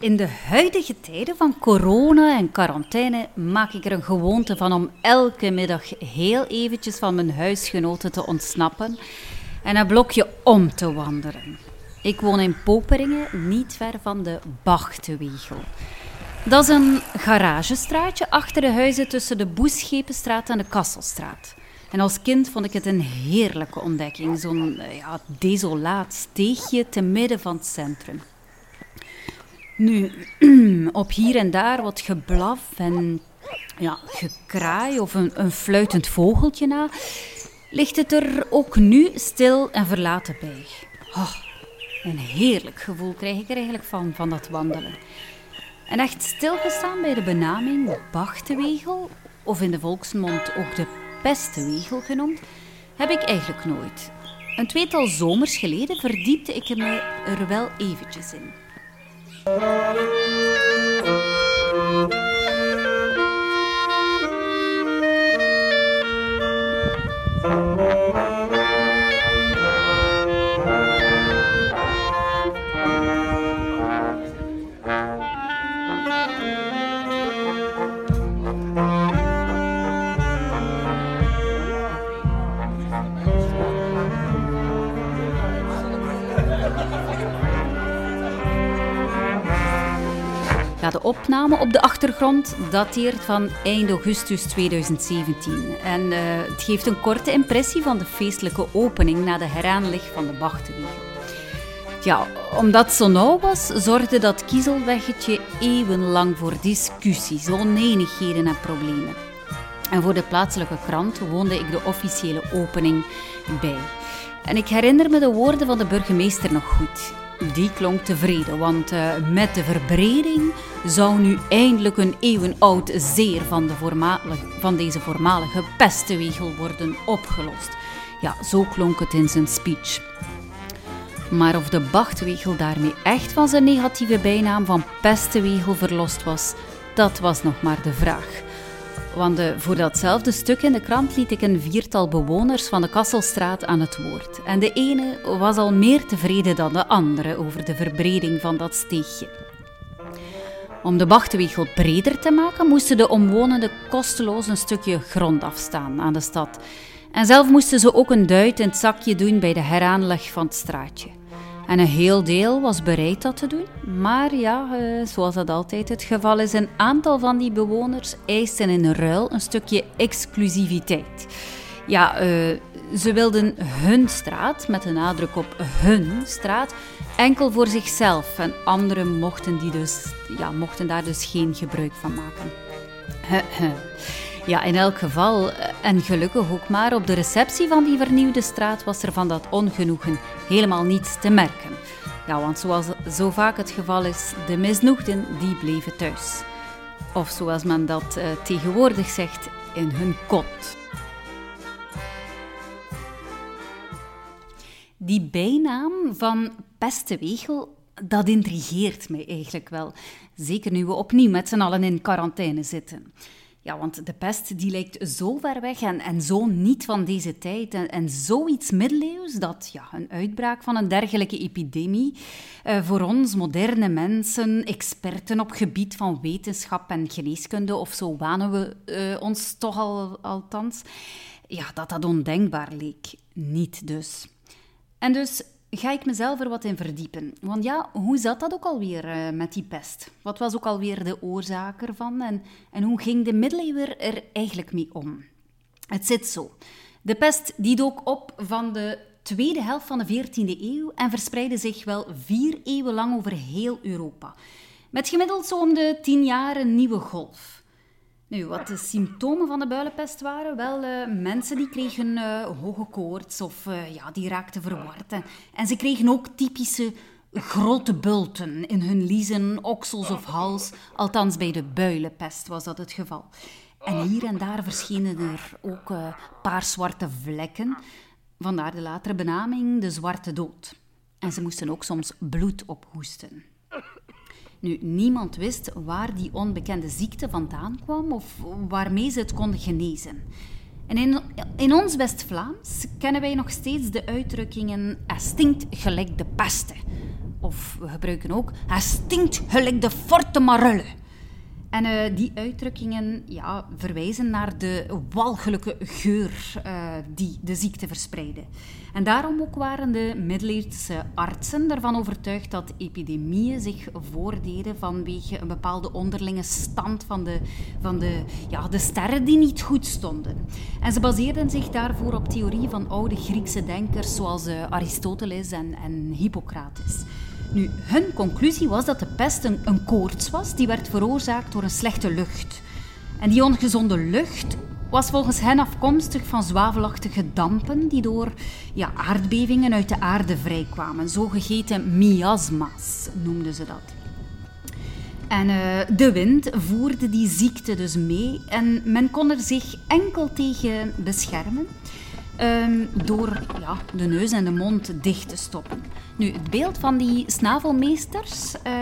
In de huidige tijden van corona en quarantaine maak ik er een gewoonte van om elke middag heel eventjes van mijn huisgenoten te ontsnappen en een blokje om te wandelen. Ik woon in Poperingen, niet ver van de Bachtewegel. Dat is een garagestraatje achter de huizen tussen de Boeschepenstraat en de Kasselstraat. En als kind vond ik het een heerlijke ontdekking, zo'n ja, desolaat steegje te midden van het centrum. Nu, op hier en daar wat geblaf en ja, gekraai of een, een fluitend vogeltje na, ligt het er ook nu stil en verlaten bij. Oh, een heerlijk gevoel krijg ik er eigenlijk van, van dat wandelen. En echt stilgestaan bij de benaming Bachtewegel, of in de volksmond ook de Pestewegel genoemd, heb ik eigenlijk nooit. Een tweetal zomers geleden verdiepte ik me er wel eventjes in. Ja, opname op de achtergrond dateert van eind augustus 2017. En uh, het geeft een korte impressie van de feestelijke opening na de heraanleg van de Bachtenwiegel. Ja, omdat zo nauw was, zorgde dat kiezelweggetje eeuwenlang voor discussies, oneenigheden en problemen. En voor de plaatselijke krant woonde ik de officiële opening bij. En ik herinner me de woorden van de burgemeester nog goed. Die klonk tevreden, want uh, met de verbreding zou nu eindelijk een eeuwenoud zeer van, de voormalige, van deze voormalige pestenwegel worden opgelost. Ja, zo klonk het in zijn speech. Maar of de Bachtwegel daarmee echt van zijn negatieve bijnaam van pestenwegel verlost was, dat was nog maar de vraag. Want uh, voor datzelfde stuk in de krant liet ik een viertal bewoners van de Kasselstraat aan het woord. En de ene was al meer tevreden dan de andere over de verbreding van dat steegje. Om de Bachtewegel breder te maken, moesten de omwonenden kosteloos een stukje grond afstaan aan de stad. En zelf moesten ze ook een duit in het zakje doen bij de heraanleg van het straatje. En een heel deel was bereid dat te doen. Maar ja, uh, zoals dat altijd het geval is, een aantal van die bewoners eisten in ruil een stukje exclusiviteit. Ja, uh, ze wilden hun straat, met een nadruk op hun straat, enkel voor zichzelf. En anderen mochten, die dus, ja, mochten daar dus geen gebruik van maken. Ja, in elk geval, en gelukkig ook maar, op de receptie van die vernieuwde straat was er van dat ongenoegen helemaal niets te merken. Ja, want zoals zo vaak het geval is, de misnoegden die bleven thuis. Of zoals men dat uh, tegenwoordig zegt, in hun kot. Die bijnaam van Pestewegel, dat intrigeert mij eigenlijk wel. Zeker nu we opnieuw met z'n allen in quarantaine zitten. Ja, want de pest die lijkt zo ver weg en, en zo niet van deze tijd en, en zoiets middeleeuws dat ja, een uitbraak van een dergelijke epidemie uh, voor ons moderne mensen, experten op gebied van wetenschap en geneeskunde, of zo wanen we uh, ons toch al, althans, ja, dat dat ondenkbaar leek. Niet dus. En dus ga ik mezelf er wat in verdiepen. Want ja, hoe zat dat ook alweer uh, met die pest? Wat was ook alweer de oorzaak ervan? En, en hoe ging de middeleeuwen er eigenlijk mee om? Het zit zo. De pest die dook op van de tweede helft van de 14e eeuw en verspreidde zich wel vier eeuwen lang over heel Europa. Met gemiddeld zo om de tien jaar een nieuwe golf. Nu, wat de symptomen van de builenpest waren? Wel, uh, mensen die kregen uh, hoge koorts of uh, ja, die raakten verward. En, ze kregen ook typische grote bulten in hun liezen, oksels of hals. Althans, bij de builenpest was dat het geval. En hier en daar verschenen er ook paar zwarte vlekken. Vandaar de latere benaming de zwarte dood. En ze moesten ook soms bloed ophoesten. Nu, niemand wist waar die onbekende ziekte vandaan kwam of waarmee ze het konden genezen. En in, in ons West-Vlaams kennen wij nog steeds de uitdrukkingen 'hij stinkt gelijk de peste' of we gebruiken ook, hij stinkt gelijk de forte marulle. En uh, die uitdrukkingen ja, verwijzen naar de walgelijke geur uh, die de ziekte verspreidde. En daarom ook waren de middeleeuwse artsen ervan overtuigd dat epidemieën zich voordeden vanwege een bepaalde onderlinge stand van de, van de, ja, de sterren die niet goed stonden. En ze baseerden zich daarvoor op theorieën van oude Griekse denkers zoals uh, Aristoteles en, en Hippocrates. Nu, hun conclusie was dat de pest een, koorts was die werd veroorzaakt door een slechte lucht. En die ongezonde lucht was volgens hen afkomstig van zwavelachtige dampen die door ja, aardbevingen uit de aarde vrijkwamen. Zogeheten miasma's noemden ze dat. En uh, de wind voerde die ziekte dus mee en men kon er zich enkel tegen beschermen. Um, door ja, de neus en de mond dicht te stoppen. Nu, het beeld van die snavelmeesters, uh,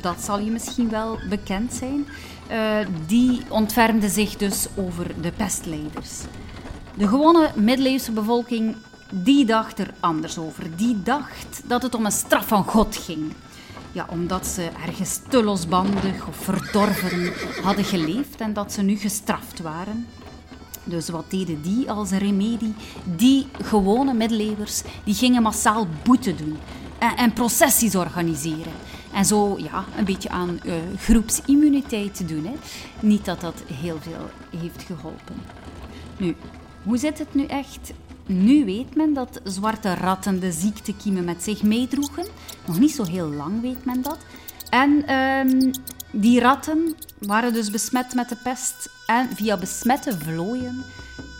dat zal je misschien wel bekend zijn, uh, die ontfermde zich dus over de pestleiders. De gewone middeleeuwse bevolking, die dacht er anders over. Die dacht dat het om een straf van God ging. Ja, omdat ze ergens te losbandig of verdorven hadden geleefd en dat ze nu gestraft waren. Dus wat deden die als remedie? Die gewone middeleeuwers die gingen massaal boete doen en, en processies organiseren. En zo ja, een beetje aan uh, groepsimmuniteit te doen. Hè. Niet dat dat heel veel heeft geholpen. Nu, hoe zit het nu echt? Nu weet men dat zwarte ratten de ziektekiemen met zich meedroegen. Nog niet zo heel lang weet men dat. En um, die ratten waren dus besmet met de pest en via besmette vlooien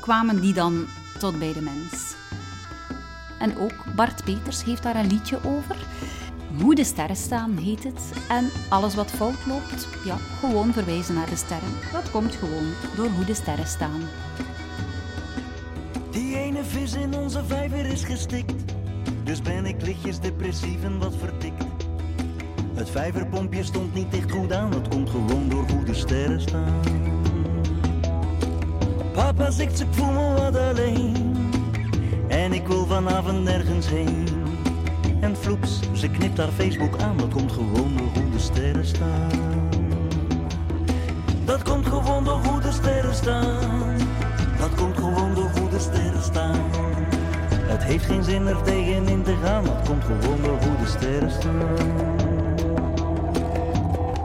kwamen die dan tot bij de mens. En ook Bart Peters heeft daar een liedje over. Hoe de sterren staan heet het. En alles wat fout loopt, ja, gewoon verwijzen naar de sterren. Dat komt gewoon door hoe de sterren staan. Die ene vis in onze vijver is gestikt. Dus ben ik lichtjes depressief en wat vertikt. Het vijverpompje stond niet echt goed aan, dat komt gewoon door hoe de sterren staan. Papa zegt ik voel me wat alleen en ik wil vanavond nergens heen. En vloeps, ze knipt haar Facebook aan, dat komt gewoon door hoe de sterren staan. Dat komt gewoon door hoe de sterren staan. Dat komt gewoon door hoe de sterren staan. Het heeft geen zin er tegenin te gaan, dat komt gewoon door hoe de sterren staan.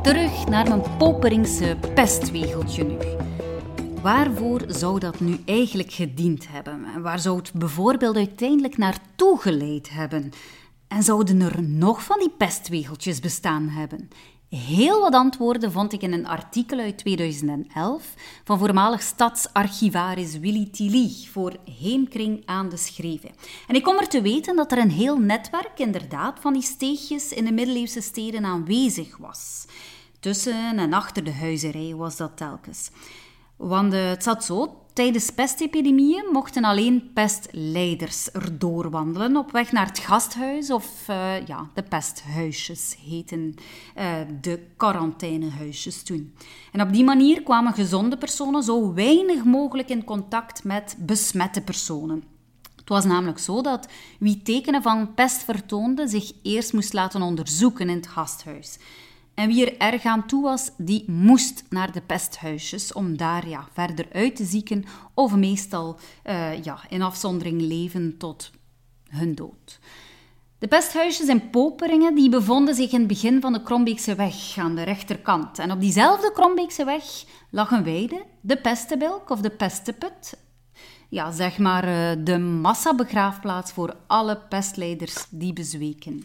Terug naar mijn Poperingse pestwegeltje nu. Waarvoor zou dat nu eigenlijk gediend hebben? En waar zou het bijvoorbeeld uiteindelijk naartoe geleid hebben? En zouden er nog van die pestwegeltjes bestaan hebben? Heel wat antwoorden vond ik in een artikel uit 2011 van voormalig stadsarchivaris Willy Tilly voor Heemkring aan de Schreven. En ik kom er te weten dat er een heel netwerk inderdaad van die steegjes in de middeleeuwse steden aanwezig was. Tussen en achter de huizerij was dat telkens. Want eh, het zat zo, tijdens pestepidemieën mochten alleen pestleiders erdoor wandelen op weg naar het gasthuis of uh, ja, de pesthuisjes heten uh, de quarantainehuisjes toen. En op die manier kwamen gezonde personen zo weinig mogelijk in contact met besmette personen. Het was namelijk zo dat wie tekenen van pest vertoonde zich eerst moest laten onderzoeken in het gasthuis. En wie er erg aan toe was, die moest naar de pesthuisjes om daar ja, verder uit te zieken of meestal uh, ja, in afzondering leven tot hun dood. De pesthuisjes in Poperingen die bevonden zich in het begin van de Krombeekse weg aan de rechterkant. En op diezelfde Krombeekse weg lag een weide, de Pestebilk of de Pesteput. Ja, zeg maar uh, de massabegraafplaats voor alle pestleiders die bezweken.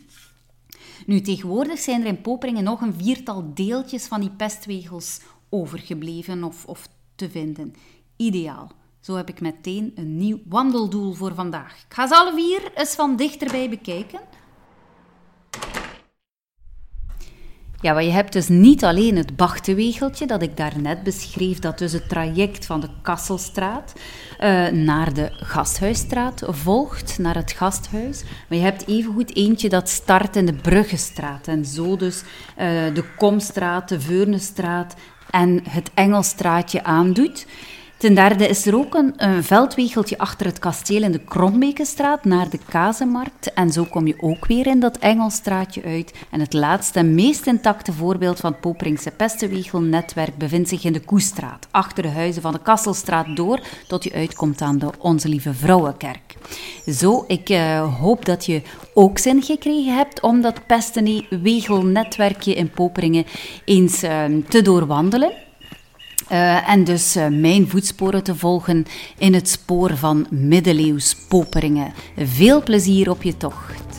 Nu, tegenwoordig zijn er in Poperingen nog een viertal deeltjes van die pestwegels overgebleven of, of te vinden. Ideaal. Zo heb ik meteen een nieuw wandeldoel voor vandaag. Ik ga ze alle vier eens van dichterbij bekijken. Ja, maar je hebt dus niet alleen het Bachtenwegeltje dat ik daarnet beschreef, dat dus het traject van de Kasselstraat uh, naar de Gasthuisstraat volgt, naar het gasthuis. Maar je hebt evengoed eentje dat start in de Bruggestraat en zo dus uh, de Komstraat, de Veurnestraat en het Engelstraatje aandoet. Ten derde is er ook een, een veldwegeltje achter het kasteel in de Krombekenstraat naar de Kazenmarkt. En zo kom je ook weer in dat Engelstraatje uit. En het laatste en meest intacte voorbeeld van het Poperingse pestenwegelnetwerk bevindt zich in de Koestraat, achter de huizen van de Kasselstraat door, tot je uitkomt aan de Onze Lieve Vrouwenkerk. Zo, ik uh, hoop dat je ook zin gekregen hebt om dat pestenwegelnetwerkje in Poperingen eens uh, te doorwandelen. Uh, en dus uh, mijn voetsporen te volgen in het spoor van middeleeuws Poperingen. Veel plezier op je tocht.